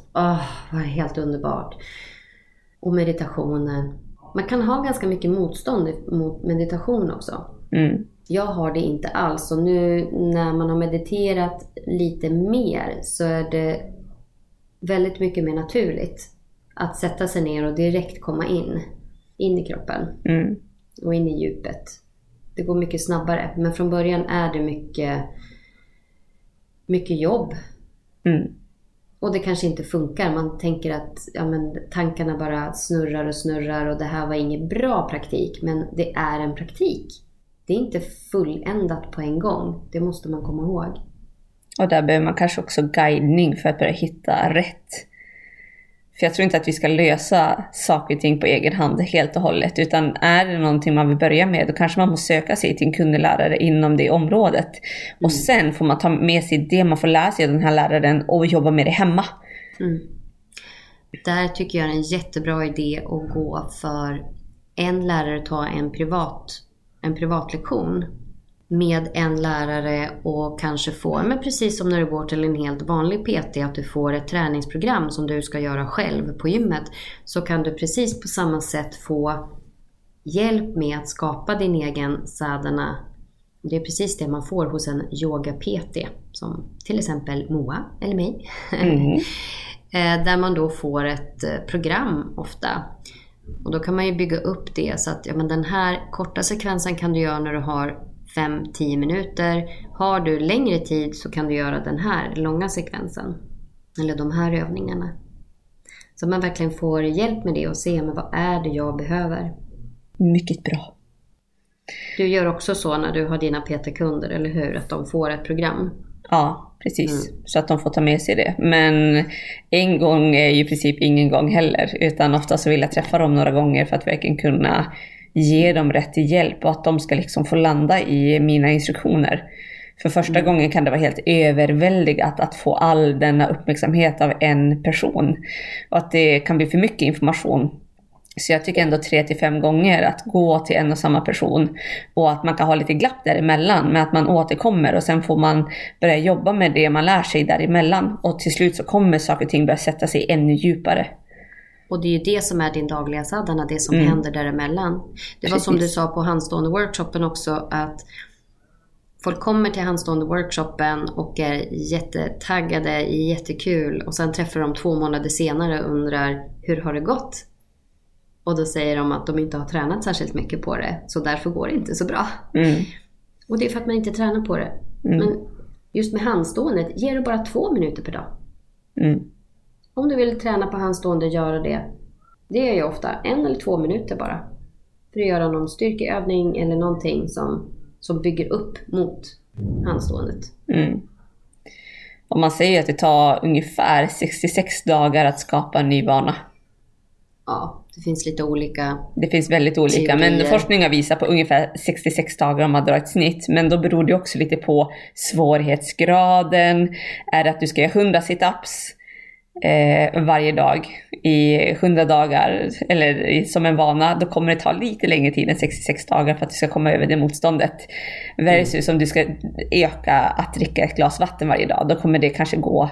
[SPEAKER 2] vad helt underbart. Och meditationen. Man kan ha ganska mycket motstånd mot meditation också.
[SPEAKER 1] Mm.
[SPEAKER 2] Jag har det inte alls. Och nu när man har mediterat lite mer så är det väldigt mycket mer naturligt att sätta sig ner och direkt komma in. In i kroppen
[SPEAKER 1] Mm.
[SPEAKER 2] och in i djupet. Det går mycket snabbare. Men från början är det mycket, mycket jobb.
[SPEAKER 1] Mm.
[SPEAKER 2] Och det kanske inte funkar. Man tänker att ja, men, tankarna bara snurrar och snurrar och det här var ingen bra praktik. Men det är en praktik. Det är inte fulländat på en gång. Det måste man komma ihåg.
[SPEAKER 1] Och där behöver man kanske också guidning för att börja hitta rätt. För jag tror inte att vi ska lösa saker och ting på egen hand helt och hållet. Utan är det någonting man vill börja med, då kanske man måste söka sig till en kunnig lärare inom det området. Och sen får man ta med sig det man får lära sig av den här läraren och jobba med det hemma.
[SPEAKER 2] Mm. Där tycker jag det är en jättebra idé att gå för en lärare ta en privat, en privatlektion med en lärare och kanske få, men precis som när du går till en helt vanlig PT, att du får ett träningsprogram som du ska göra själv på gymmet. Så kan du precis på samma sätt få hjälp med att skapa din egen sadhana. Det är precis det man får hos en yoga-PT, som till exempel Moa eller mig.
[SPEAKER 1] Mm.
[SPEAKER 2] Eh, Där man då får ett eh, program ofta. Och då kan man ju bygga upp det så att ja, men den här korta sekvensen kan du göra när du har 5-10 minuter. Har du längre tid så kan du göra den här långa sekvensen. Eller de här övningarna. Så man verkligen får hjälp med det och se men vad är det jag behöver.
[SPEAKER 1] Mycket bra.
[SPEAKER 2] Du gör också så när du har dina PT-kunder, eller hur? Att de får ett program.
[SPEAKER 1] Ja, precis. Så att de får ta med sig det. Men en gång är ju i princip ingen gång heller. Utan ofta så vill jag träffa dem några gånger för att verkligen kunna ge dem rätt hjälp och att de ska liksom få landa i mina instruktioner. För första gången kan det vara helt överväldigat att få all denna uppmärksamhet av en person. Och att det kan bli för mycket information. Så jag tycker ändå tre till fem gånger att gå till en och samma person och att man kan ha lite glapp däremellan med att man återkommer och sen får man börja jobba med det man lär sig däremellan och till slut så kommer saker och ting börja sätta sig ännu djupare.
[SPEAKER 2] Och det är ju det som är din dagliga sadhana, det som
[SPEAKER 1] Mm.
[SPEAKER 2] händer däremellan. Det var som du
[SPEAKER 1] Precis.
[SPEAKER 2] sa på handstående workshopen också att folk kommer till handstående workshopen och är jättetaggade, jättekul och sen träffar de två månader senare och undrar hur har det gått? Och då säger de att de inte har tränat särskilt mycket på det, så därför går det inte så bra.
[SPEAKER 1] Mm.
[SPEAKER 2] Och det är för att man inte tränar på det.
[SPEAKER 1] Mm.
[SPEAKER 2] Men just med handståendet, ger du bara två minuter per dag.
[SPEAKER 1] Mm.
[SPEAKER 2] Om du vill träna på handstående, göra det. Det gör jag ofta, en eller två minuter bara. För att göra någon styrkeövning eller någonting som, som bygger upp mot handståendet.
[SPEAKER 1] Mm. Och man säger att det tar ungefär 66 dagar att skapa en ny vana.
[SPEAKER 2] Ja, det finns lite olika.
[SPEAKER 1] Det finns väldigt olika, men
[SPEAKER 2] Teorier.
[SPEAKER 1] forskning har visat på ungefär 66 dagar om man drar ett snitt. Men då beror det också lite på svårighetsgraden. Är det att du ska göra 100 situps eh, varje dag i 100 dagar, eller som en vana, då kommer det ta lite längre tid än 66 dagar för att du ska komma över det motståndet. Versus om du ska öka att dricka ett glas vatten varje dag, då kommer det kanske gå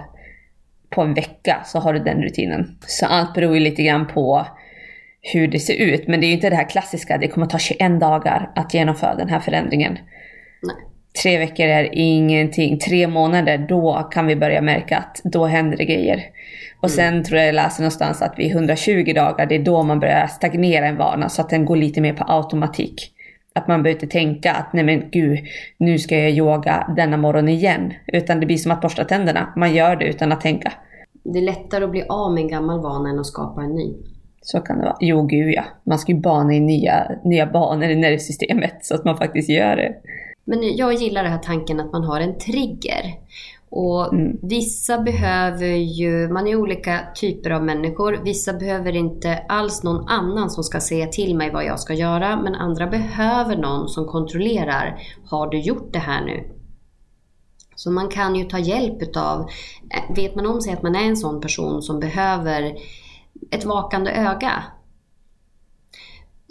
[SPEAKER 1] på en vecka så har du den rutinen. Så allt beror ju lite grann på hur det ser ut. Men det är ju inte det här klassiska, det kommer ta 21 dagar att genomföra den här förändringen.
[SPEAKER 2] Nej.
[SPEAKER 1] Tre veckor är ingenting. Tre månader, då kan vi börja märka att då händer det grejer. Och sen tror jag jag läste någonstans att vid 120 dagar, det är då man börjar stagnera en vana så att den går lite mer på automatik. Att man behöver inte tänka att nej men gud, nu ska jag yoga denna morgon igen. Utan det blir som att borsta tänderna. Man gör det utan att tänka.
[SPEAKER 2] Det är lättare att bli av med en gammal vana än att skapa en ny.
[SPEAKER 1] Så kan det vara. Jo, gud ja. Man ska ju bana i nya, nya banor i nervsystemet så att man faktiskt gör det.
[SPEAKER 2] Men jag gillar den här tanken att man har en trigger. Och
[SPEAKER 1] Mm.
[SPEAKER 2] vissa behöver ju, man är olika typer av människor. Vissa behöver inte alls någon annan som ska säga till mig vad jag ska göra. Men andra behöver någon som kontrollerar. Har du gjort det här nu? Så man kan ju ta hjälp utav, eh, vet man om sig att man är en sån person som behöver ett vakande öga.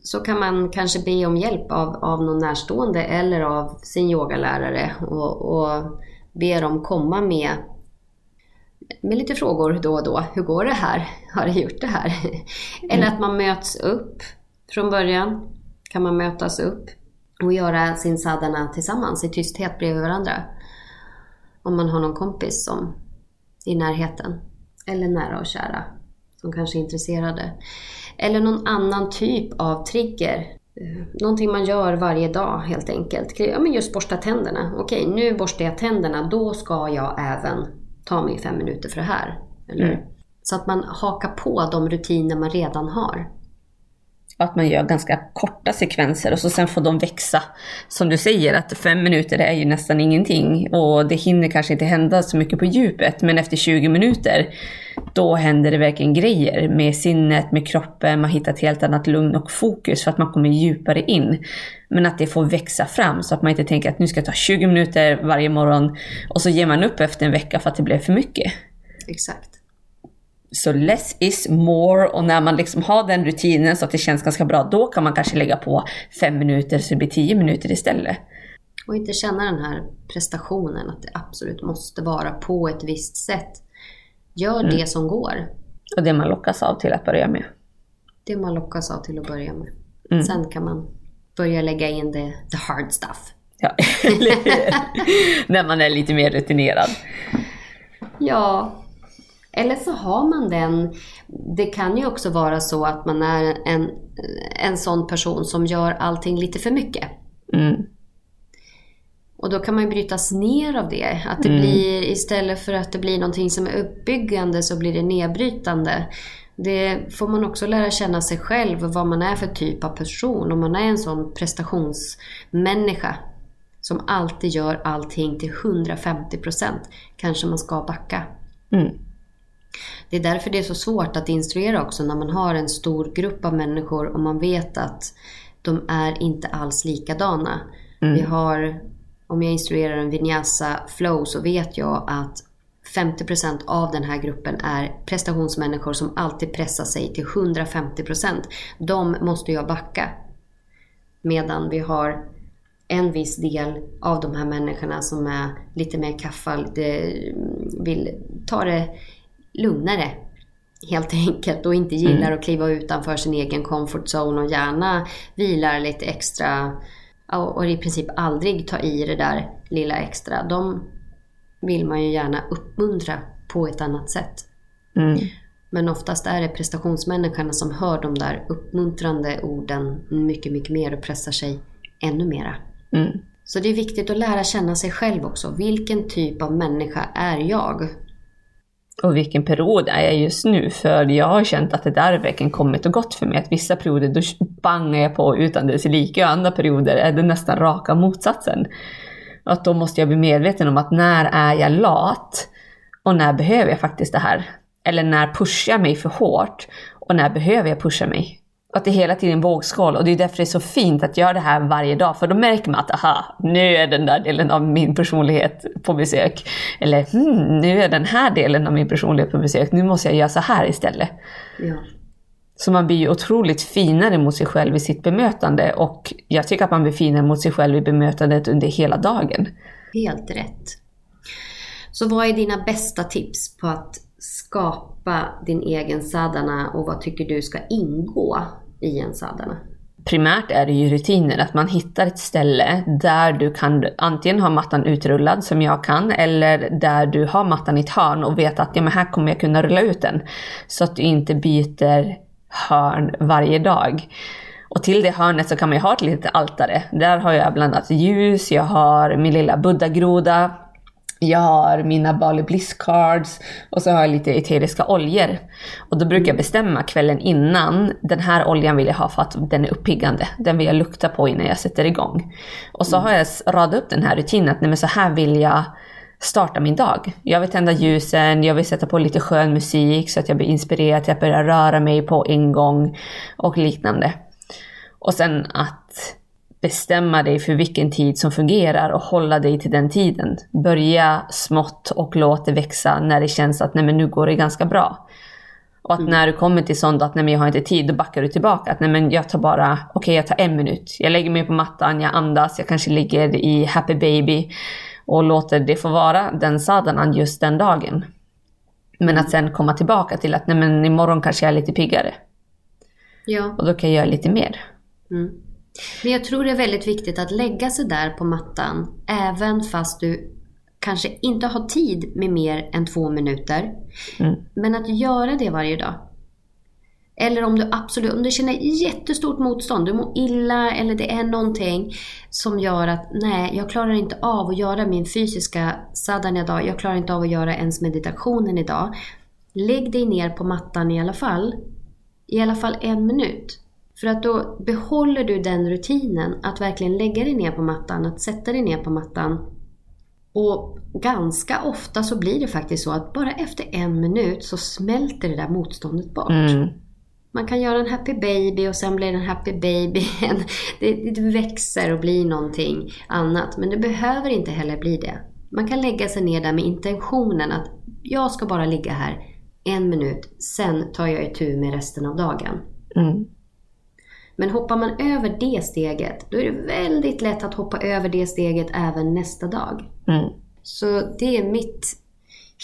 [SPEAKER 2] så kan man kanske be om hjälp av, av någon närstående eller av sin yogalärare och, och be dem komma med, med lite frågor då och då. Hur går det här? Har du gjort det här? Eller att man möts upp från början. Kan man mötas upp och göra sin sadhana tillsammans i tysthet bredvid varandra. Om man har någon kompis som i närheten. Eller nära och kära som kanske är intresserade. Eller någon annan typ av trigger. Eh, någonting man gör varje dag helt enkelt. Ja, men just borsta tänderna. Okej, nu borstar jag tänderna. Då ska jag även ta mig fem minuter för det här. Eller? Mm. Så att man hakar på de rutiner man redan har
[SPEAKER 1] att man gör ganska korta sekvenser och så sen får de växa. Som du säger, att fem minuter är ju nästan ingenting och det hinner kanske inte hända så mycket på djupet, men efter 20 minuter då händer det verkligen grejer med sinnet, med kroppen, man hittar ett helt annat lugn och fokus för att man kommer djupare in. Men att det får växa fram så att man inte tänker att nu ska jag ta 20 minuter varje morgon och så ger man upp efter en vecka för att det blev för mycket.
[SPEAKER 2] Exakt.
[SPEAKER 1] Så less is more och när man liksom har den rutinen så att det känns ganska bra, då kan man kanske lägga på fem minuter så det blir tio minuter istället.
[SPEAKER 2] Och inte känna den här prestationen, att det absolut måste vara på ett visst sätt. Gör mm. det som går.
[SPEAKER 1] Och det man lockas av till att börja med.
[SPEAKER 2] Det man lockas av till att börja med. Mm. Sen kan man börja lägga in det, the hard stuff.
[SPEAKER 1] Ja, När man är lite mer rutinerad.
[SPEAKER 2] Ja, eller så har man den. Det kan ju också vara så att man är en, en sån person som gör allting lite för mycket. Mm. Och då kan man ju brytas ner av det. Att det mm. blir, istället för att det blir någonting som är uppbyggande så blir det nedbrytande. Det får man också lära känna sig själv, vad man är för typ av person. Om man är en sån prestationsmänniska som alltid gör allting till 150% kanske man ska backa. Mm. Det är därför det är så svårt att instruera också när man har en stor grupp av människor och man vet att de är inte alls likadana. Mm. Vi har, om jag instruerar en vinyasa flow så vet jag att 50% av den här gruppen är prestationsmänniskor som alltid pressar sig till 150%. De måste jag backa. Medan vi har en viss del av de här människorna som är lite mer kaffa, vill ta det lugnare helt enkelt och inte gillar mm. att kliva utanför sin egen comfort zone och gärna vilar lite extra och i princip aldrig ta i det där lilla extra. De vill man ju gärna uppmuntra på ett annat sätt. Mm. Men oftast är det prestationsmänniskorna som hör de där uppmuntrande orden mycket, mycket mer och pressar sig ännu mera. Mm. Så det är viktigt att lära känna sig själv också. Vilken typ av människa är jag?
[SPEAKER 1] Och vilken period är jag just nu? För jag har känt att det där har verkligen kommit och gått för mig. Att vissa perioder då bangar jag på utan dess like och andra perioder är det nästan raka motsatsen. Att då måste jag bli medveten om att när är jag lat? Och när behöver jag faktiskt det här? Eller när pushar jag mig för hårt? Och när behöver jag pusha mig? Att det är hela tiden vågskål och det är därför det är så fint att göra det här varje dag. För då märker man att aha, nu är den där delen av min personlighet på besök. Eller hmm, nu är den här delen av min personlighet på besök. Nu måste jag göra så här istället. Ja. Så man blir ju otroligt finare mot sig själv i sitt bemötande och jag tycker att man blir finare mot sig själv i bemötandet under hela dagen.
[SPEAKER 2] Helt rätt. Så vad är dina bästa tips på att skapa din egen sadhana och vad tycker du ska ingå i en sadhana?
[SPEAKER 1] Primärt är det ju rutiner, att man hittar ett ställe där du kan antingen ha mattan utrullad som jag kan, eller där du har mattan i ett hörn och vet att ja, men här kommer jag kunna rulla ut den. Så att du inte byter hörn varje dag. Och till det hörnet så kan man ju ha ett litet altare. Där har jag bland annat ljus, jag har min lilla buddha-groda, jag har mina Bali Bliss cards och så har jag lite eteriska oljor. Och då brukar jag bestämma kvällen innan, den här oljan vill jag ha för att den är uppiggande. Den vill jag lukta på innan jag sätter igång. Och så har jag radat upp den här rutinen att nej men så här vill jag starta min dag. Jag vill tända ljusen, jag vill sätta på lite skön musik så att jag blir inspirerad till att börja röra mig på en gång och liknande. Och sen att bestämma dig för vilken tid som fungerar och hålla dig till den tiden. Börja smått och låt det växa när det känns att nej men nu går det ganska bra. Och att mm. när du kommer till sånt att nej men jag har inte tid, då backar du tillbaka. Att nej men jag tar bara, okej okay, jag tar en minut. Jag lägger mig på mattan, jag andas, jag kanske ligger i happy baby. Och låter det få vara den sadhanan just den dagen. Men att sen komma tillbaka till att nej men imorgon kanske jag är lite piggare.
[SPEAKER 2] Ja.
[SPEAKER 1] Och då kan jag göra lite mer.
[SPEAKER 2] Mm. Men jag tror det är väldigt viktigt att lägga sig där på mattan även fast du kanske inte har tid med mer än två minuter. Mm. Men att göra det varje dag. Eller om du absolut, om du känner jättestort motstånd, du mår illa eller det är någonting som gör att nej, jag klarar inte av att göra min fysiska sadhan idag, jag klarar inte av att göra ens meditationen idag. Lägg dig ner på mattan i alla fall, i alla fall en minut. För att då behåller du den rutinen att verkligen lägga dig ner på mattan, att sätta dig ner på mattan. Och ganska ofta så blir det faktiskt så att bara efter en minut så smälter det där motståndet bort. Mm. Man kan göra en happy baby och sen blir det en happy baby. Det, det växer och blir någonting annat. Men det behöver inte heller bli det. Man kan lägga sig ner där med intentionen att jag ska bara ligga här en minut, sen tar jag itu med resten av dagen. Mm. Men hoppar man över det steget, då är det väldigt lätt att hoppa över det steget även nästa dag. Mm. Så det är mitt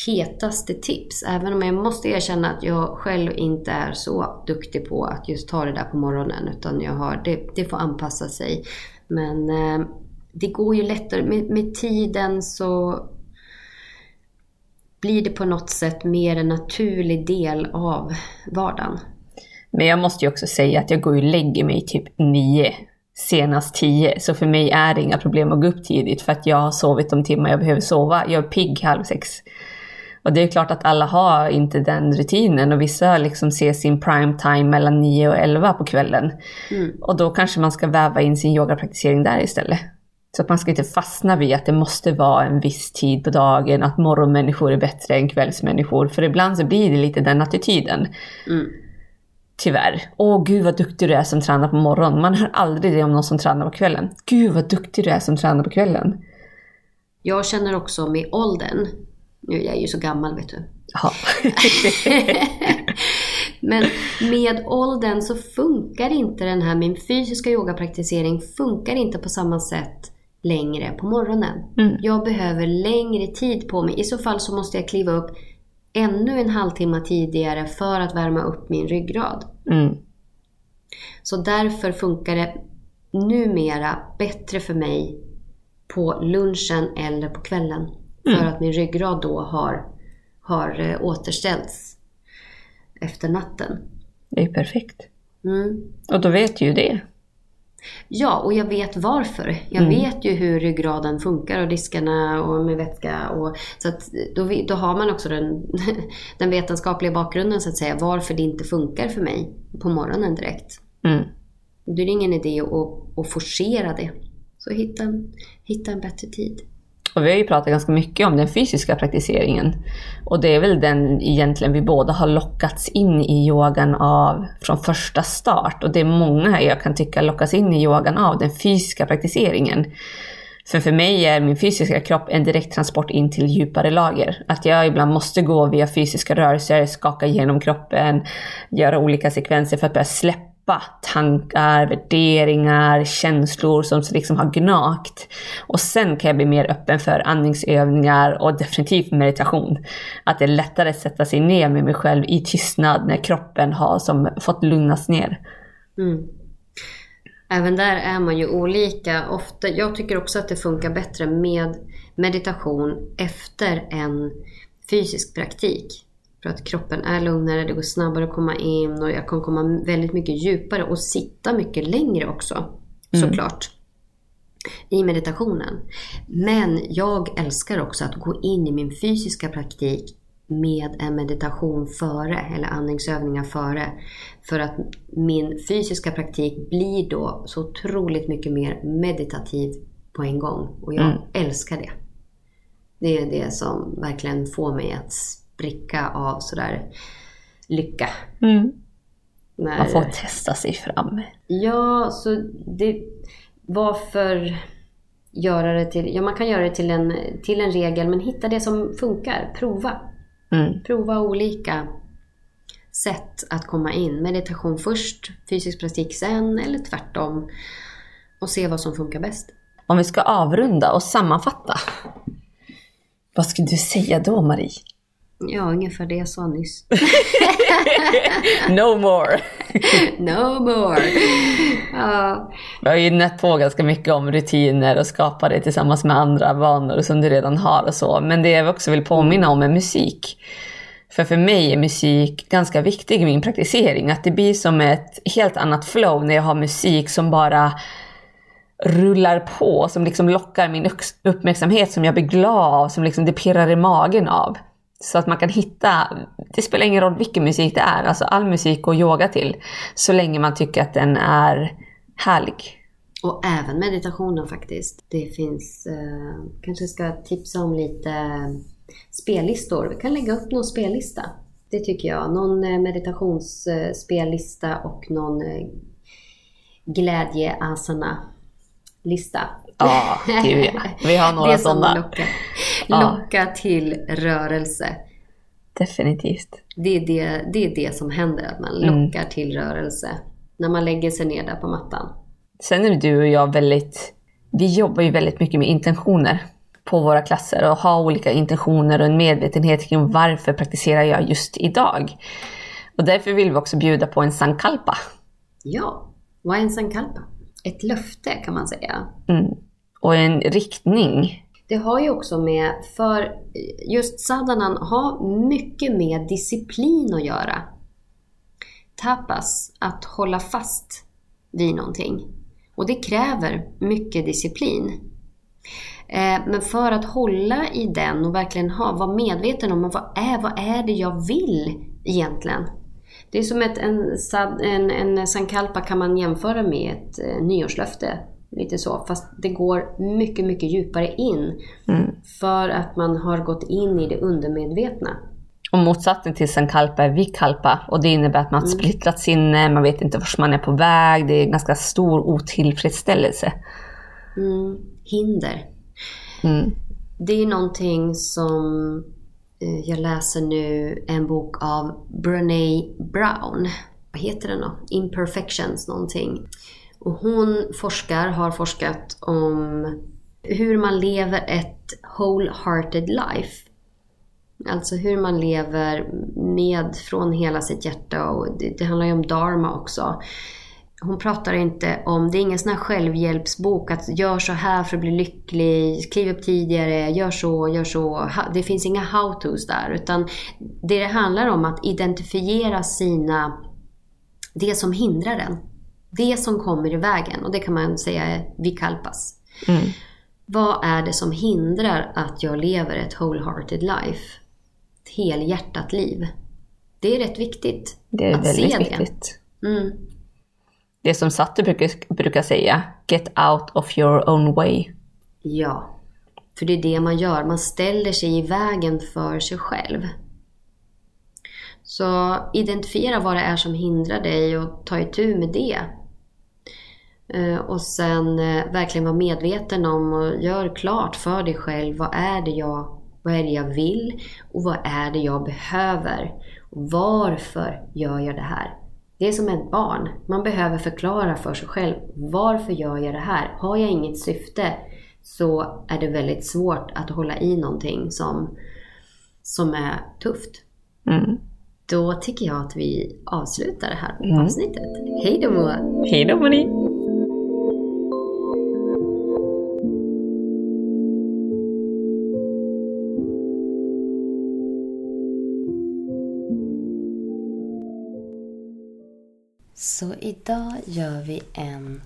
[SPEAKER 2] hetaste tips. Även om jag måste erkänna att jag själv inte är så duktig på att just ta det där på morgonen. Utan jag har, det, det får anpassa sig. Men eh, det går ju lättare. Med, med tiden så blir det på något sätt mer en naturlig del av vardagen.
[SPEAKER 1] Men jag måste ju också säga att jag går och lägger mig typ nio, senast tio. Så för mig är det inga problem att gå upp tidigt för att jag har sovit de timmar jag behöver sova. Jag är pigg halv sex. Och det är klart att alla har inte den rutinen och vissa liksom ser sin prime time mellan 9 och 11 på kvällen. Mm. Och då kanske man ska väva in sin yogapraktisering där istället. Så att man ska inte fastna vid att det måste vara en viss tid på dagen, att morgonmänniskor är bättre än kvällsmänniskor. För ibland så blir det lite den attityden. Mm. Tyvärr. Åh gud vad duktig du är som tränar på morgonen. Man hör aldrig det om någon som tränar på kvällen. Gud vad duktig du är som tränar på kvällen.
[SPEAKER 2] Jag känner också med åldern, nu är jag ju så gammal vet du.
[SPEAKER 1] Ja.
[SPEAKER 2] Men med åldern så funkar inte den här, min fysiska yogapraktisering funkar inte på samma sätt längre på morgonen. Mm. Jag behöver längre tid på mig. I så fall så måste jag kliva upp ännu en halvtimme tidigare för att värma upp min ryggrad. Mm. Så därför funkar det numera bättre för mig på lunchen eller på kvällen. Mm. För att min ryggrad då har, har eh, återställts efter natten.
[SPEAKER 1] Det är perfekt. Mm. Och då vet du ju det.
[SPEAKER 2] Ja, och jag vet varför. Jag mm. vet ju hur ryggraden funkar och diskarna och med vätska. Och, så att då, då har man också den, den vetenskapliga bakgrunden så att säga. Varför det inte funkar för mig på morgonen direkt. Mm. Det är ingen idé att, att forcera det. Så hitta, hitta en bättre tid.
[SPEAKER 1] Och vi har ju pratat ganska mycket om den fysiska praktiseringen. Och det är väl den egentligen vi båda har lockats in i yogan av från första start. Och det är många jag kan tycka lockas in i yogan av, den fysiska praktiseringen. För för mig är min fysiska kropp en direkt transport in till djupare lager. Att jag ibland måste gå via fysiska rörelser, skaka igenom kroppen, göra olika sekvenser för att börja släppa släppa tankar, värderingar, känslor som liksom har gnagt. Och sen kan jag bli mer öppen för andningsövningar och definitivt meditation. Att det är lättare att sätta sig ner med mig själv i tystnad när kroppen har som fått lugnas ner. Mm.
[SPEAKER 2] Även där är man ju olika. Ofta, jag tycker också att det funkar bättre med meditation efter en fysisk praktik. För att kroppen är lugnare, det går snabbare att komma in och jag kan komma väldigt mycket djupare och sitta mycket längre också. Mm. Såklart. I meditationen. Men jag älskar också att gå in i min fysiska praktik med en meditation före, eller andningsövningar före. För att min fysiska praktik blir då så otroligt mycket mer meditativ på en gång. Och jag mm. älskar det. Det är det som verkligen får mig att spricka av sådär lycka. Mm.
[SPEAKER 1] När... Man får testa sig fram.
[SPEAKER 2] Ja, så det... Varför göra det till... Ja, man kan göra det till en, till en regel, men hitta det som funkar. Prova. Mm. Prova olika sätt att komma in. Meditation först, fysisk praktik sen eller tvärtom. Och se vad som funkar bäst.
[SPEAKER 1] Om vi ska avrunda och sammanfatta. Vad skulle du säga då Marie?
[SPEAKER 2] Ja, ungefär det jag sa nyss.
[SPEAKER 1] no more!
[SPEAKER 2] no more! Ja.
[SPEAKER 1] Vi har ju nött på ganska mycket om rutiner och skapa det tillsammans med andra vanor som du redan har och så. Men det jag också vill påminna om är musik. För för mig är musik ganska viktig i min praktisering. Att det blir som ett helt annat flow när jag har musik som bara rullar på, som liksom lockar min uppmärksamhet, som jag blir glad av, som liksom det pirrar i magen av. Så att man kan hitta, det spelar ingen roll vilken musik det är, alltså all musik går yoga till. Så länge man tycker att den är härlig.
[SPEAKER 2] Och även meditationen faktiskt. Det finns, eh, kanske ska tipsa om lite spellistor. Vi kan lägga upp någon spellista. Det tycker jag. Någon eh, meditationsspellista och någon eh, glädje-asana-lista.
[SPEAKER 1] Ja, gud ja. Vi har några sådana.
[SPEAKER 2] Lockar, locka ja. till rörelse.
[SPEAKER 1] Definitivt.
[SPEAKER 2] Det är det, det är det som händer, att man lockar mm. till rörelse. När man lägger sig ner där på mattan.
[SPEAKER 1] Sen är du och jag väldigt, vi jobbar ju väldigt mycket med intentioner på våra klasser och har olika intentioner och en medvetenhet kring varför praktiserar jag just idag. Och därför vill vi också bjuda på en sankalpa.
[SPEAKER 2] Ja, vad är en sankalpa? Ett löfte kan man säga.
[SPEAKER 1] Mm och en riktning.
[SPEAKER 2] Det har ju också med, för just sadanan har mycket med disciplin att göra. Tapas, att hålla fast vid någonting. Och det kräver mycket disciplin. Eh, men för att hålla i den och verkligen ha, vara medveten om vad är, vad är det jag vill egentligen? Det är som ett, en, en, en sankalpa kan man jämföra med ett eh, nyårslöfte. Lite så, fast det går mycket, mycket djupare in. Mm. För att man har gått in i det undermedvetna.
[SPEAKER 1] Och motsatsen till sankalpa är vikalpa och det innebär att man har mm. splittrat sinne, man vet inte vart man är på väg, det är en ganska stor otillfredsställelse.
[SPEAKER 2] Mm. Hinder. Mm. Det är någonting som eh, jag läser nu, en bok av Brené Brown. Vad heter den då? Imperfections någonting. Och hon forskar, har forskat om hur man lever ett wholehearted life. Alltså hur man lever med från hela sitt hjärta och det, det handlar ju om dharma också. Hon pratar inte om, det är ingen sån här självhjälpsbok att gör så här för att bli lycklig, kliv upp tidigare, gör så, gör så. Det finns inga how-tos där. Utan det det handlar om att identifiera sina, det som hindrar en det som kommer i vägen, och det kan man säga är vikalpas. Mm. Vad är det som hindrar att jag lever ett wholehearted life? Ett helhjärtat liv. Det är rätt viktigt
[SPEAKER 1] Det är att väldigt se viktigt. Det. Mm. det som Satte brukar, brukar säga, get out of your own way.
[SPEAKER 2] Ja, för det är det man gör. Man ställer sig i vägen för sig själv. Så identifiera vad det är som hindrar dig och ta itu med det. Eh, och sen eh, verkligen vara medveten om och gör klart för dig själv vad är det jag, vad är det jag vill och vad är det jag behöver. Och varför gör jag det här? Det är som ett barn. Man behöver förklara för sig själv. Varför gör jag det här? Har jag inget syfte så är det väldigt svårt att hålla i någonting som, som är tufft. Mm. Då tycker jag att vi avslutar det här mm. avsnittet. Hej då!
[SPEAKER 1] Hej då Marie!
[SPEAKER 2] Så idag gör vi en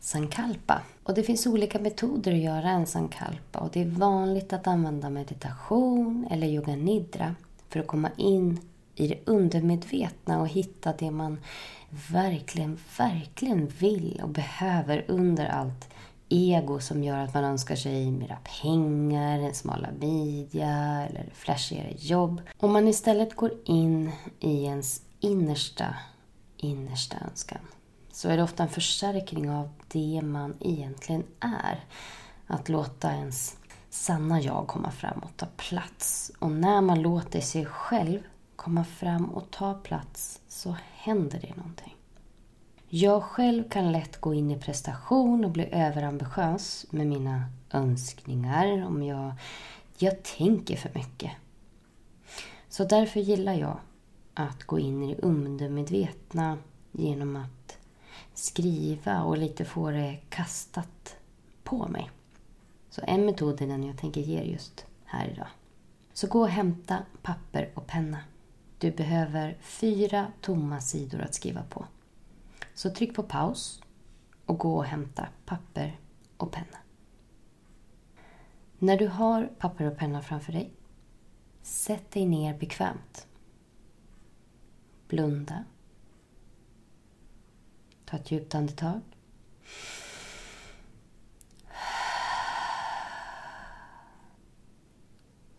[SPEAKER 2] sankalpa. Och det finns olika metoder att göra en sankalpa. Och det är vanligt att använda meditation eller yoga nidra för att komma in i det undermedvetna och hitta det man verkligen, verkligen vill och behöver under allt ego som gör att man önskar sig mera pengar, en smalare midja eller flashigare jobb. Om man istället går in i ens innersta innersta önskan så är det ofta en förstärkning av det man egentligen är. Att låta ens sanna jag komma fram och ta plats. Och när man låter sig själv
[SPEAKER 3] komma fram och ta plats så händer det någonting. Jag själv kan lätt gå in i prestation och bli överambitiös med mina önskningar om jag, jag tänker för mycket. Så därför gillar jag att gå in i det undermedvetna genom att skriva och lite få det kastat på mig. Så en metod är den jag tänker ge just här idag. Så gå och hämta papper och penna. Du behöver fyra tomma sidor att skriva på. Så tryck på paus och gå och hämta papper och penna. När du har papper och penna framför dig, sätt dig ner bekvämt. Blunda. Ta ett djupt andetag.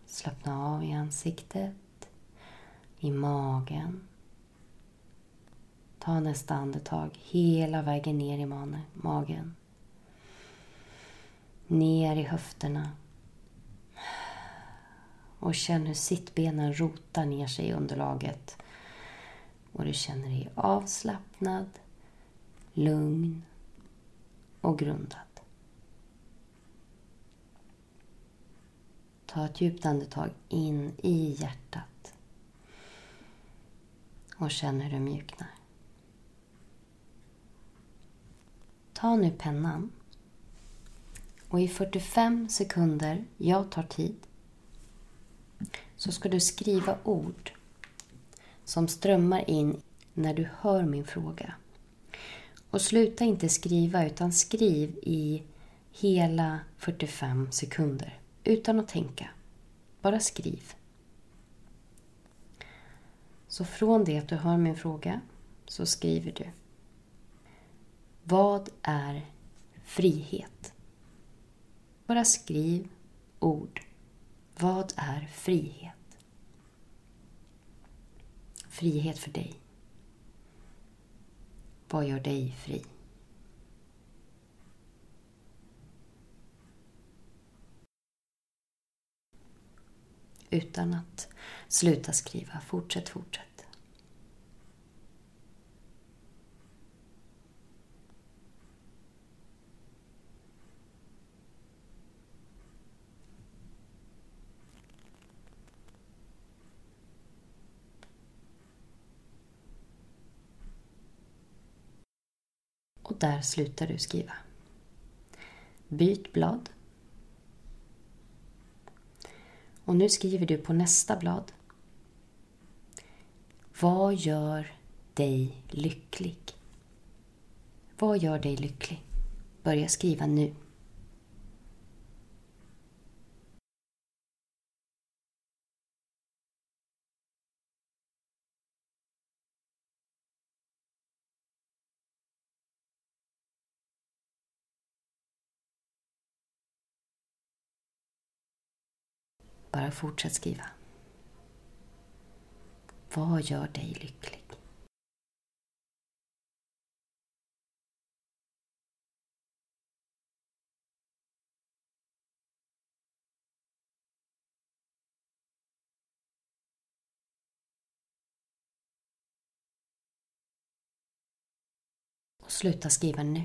[SPEAKER 3] Slappna av i ansiktet, i magen. Ta nästa andetag hela vägen ner i magen. Ner i höfterna. Och känn hur sittbenen rotar ner sig i underlaget. Och du känner dig avslappnad, lugn och grundad. Ta ett djupt andetag in i hjärtat. Och känn hur du mjuknar. Ta nu pennan. Och i 45 sekunder, jag tar tid, så ska du skriva ord som strömmar in när du hör min fråga. Och sluta inte skriva utan skriv i hela 45 sekunder utan att tänka. Bara skriv. Så från det att du hör min fråga så skriver du. Vad är frihet? Bara skriv ord. Vad är frihet? Frihet för dig. Vad gör dig fri? utan att sluta skriva. Fortsätt, fortsätt. Och där slutar du skriva. Byt blad och nu skriver du på nästa blad. Vad gör dig lycklig? Vad gör dig lycklig? Börja skriva nu. Fortsätt skriva. Vad gör dig lycklig? Och sluta skriva nu.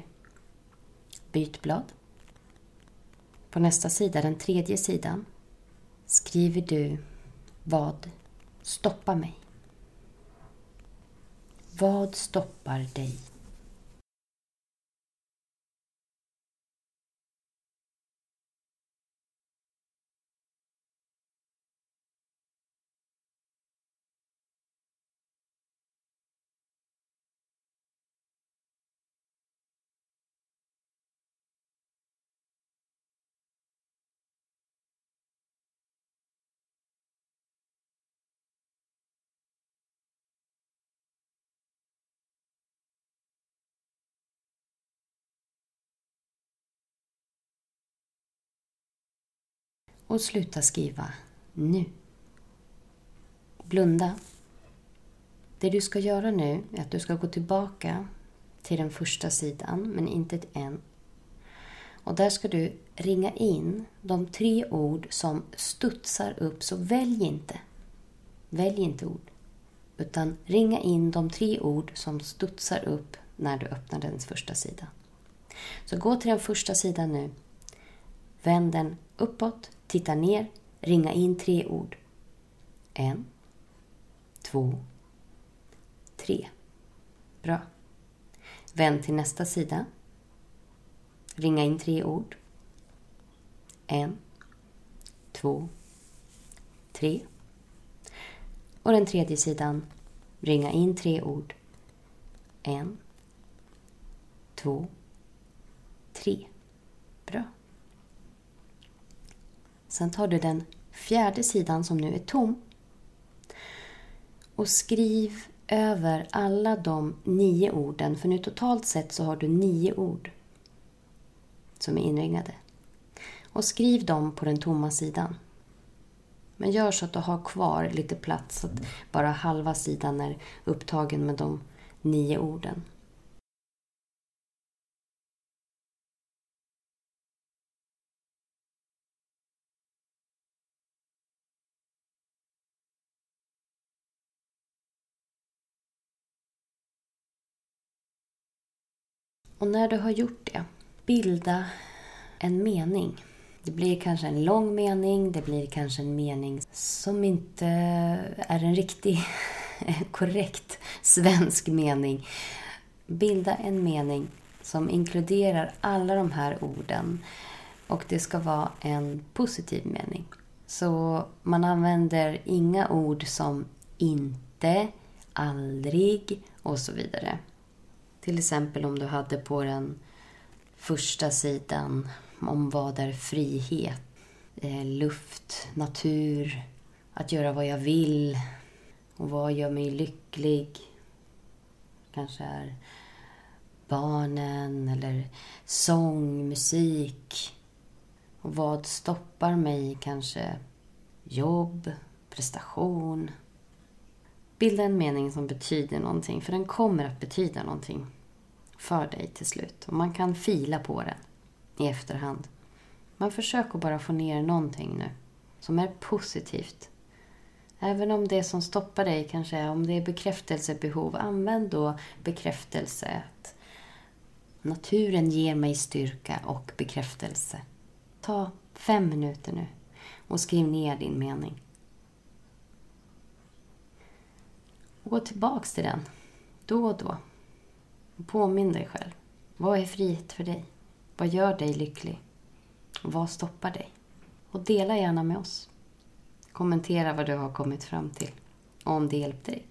[SPEAKER 3] Byt blad. På nästa sida, den tredje sidan, skriver du vad stoppar mig? Vad stoppar dig? Och sluta skriva nu. Blunda. Det du ska göra nu är att du ska gå tillbaka till den första sidan, men inte till en Och där ska du ringa in de tre ord som studsar upp, så välj inte. Välj inte ord. Utan ringa in de tre ord som studsar upp när du öppnar den första sidan. Så gå till den första sidan nu. Vänd den uppåt, titta ner, ringa in tre ord. En, två, tre. Bra. Vänd till nästa sida. Ringa in tre ord. En, två, tre. Och den tredje sidan. Ringa in tre ord. En, två, tre. Bra. Sen tar du den fjärde sidan som nu är tom och skriv över alla de nio orden, för nu totalt sett så har du nio ord som är inringade. Och skriv dem på den tomma sidan. Men gör så att du har kvar lite plats, så att bara halva sidan är upptagen med de nio orden. Och när du har gjort det, bilda en mening. Det blir kanske en lång mening, det blir kanske en mening som inte är en riktig, korrekt svensk mening. Bilda en mening som inkluderar alla de här orden. Och det ska vara en positiv mening. Så man använder inga ord som inte, aldrig och så vidare. Till exempel om du hade på den första sidan om vad är frihet, eh, luft, natur, att göra vad jag vill och vad gör mig lycklig. Kanske är barnen eller sång, musik. Och vad stoppar mig? Kanske jobb, prestation. Bilda en mening som betyder någonting, för den kommer att betyda någonting för dig till slut. Och man kan fila på den i efterhand. Men försök att bara få ner någonting nu som är positivt. Även om det som stoppar dig kanske är om det är bekräftelsebehov, använd då bekräftelse. Att naturen ger mig styrka och bekräftelse. Ta fem minuter nu och skriv ner din mening. Och gå tillbaks till den då och då. Påminn dig själv. Vad är frihet för dig? Vad gör dig lycklig? vad stoppar dig? Och dela gärna med oss. Kommentera vad du har kommit fram till och om det hjälpte dig.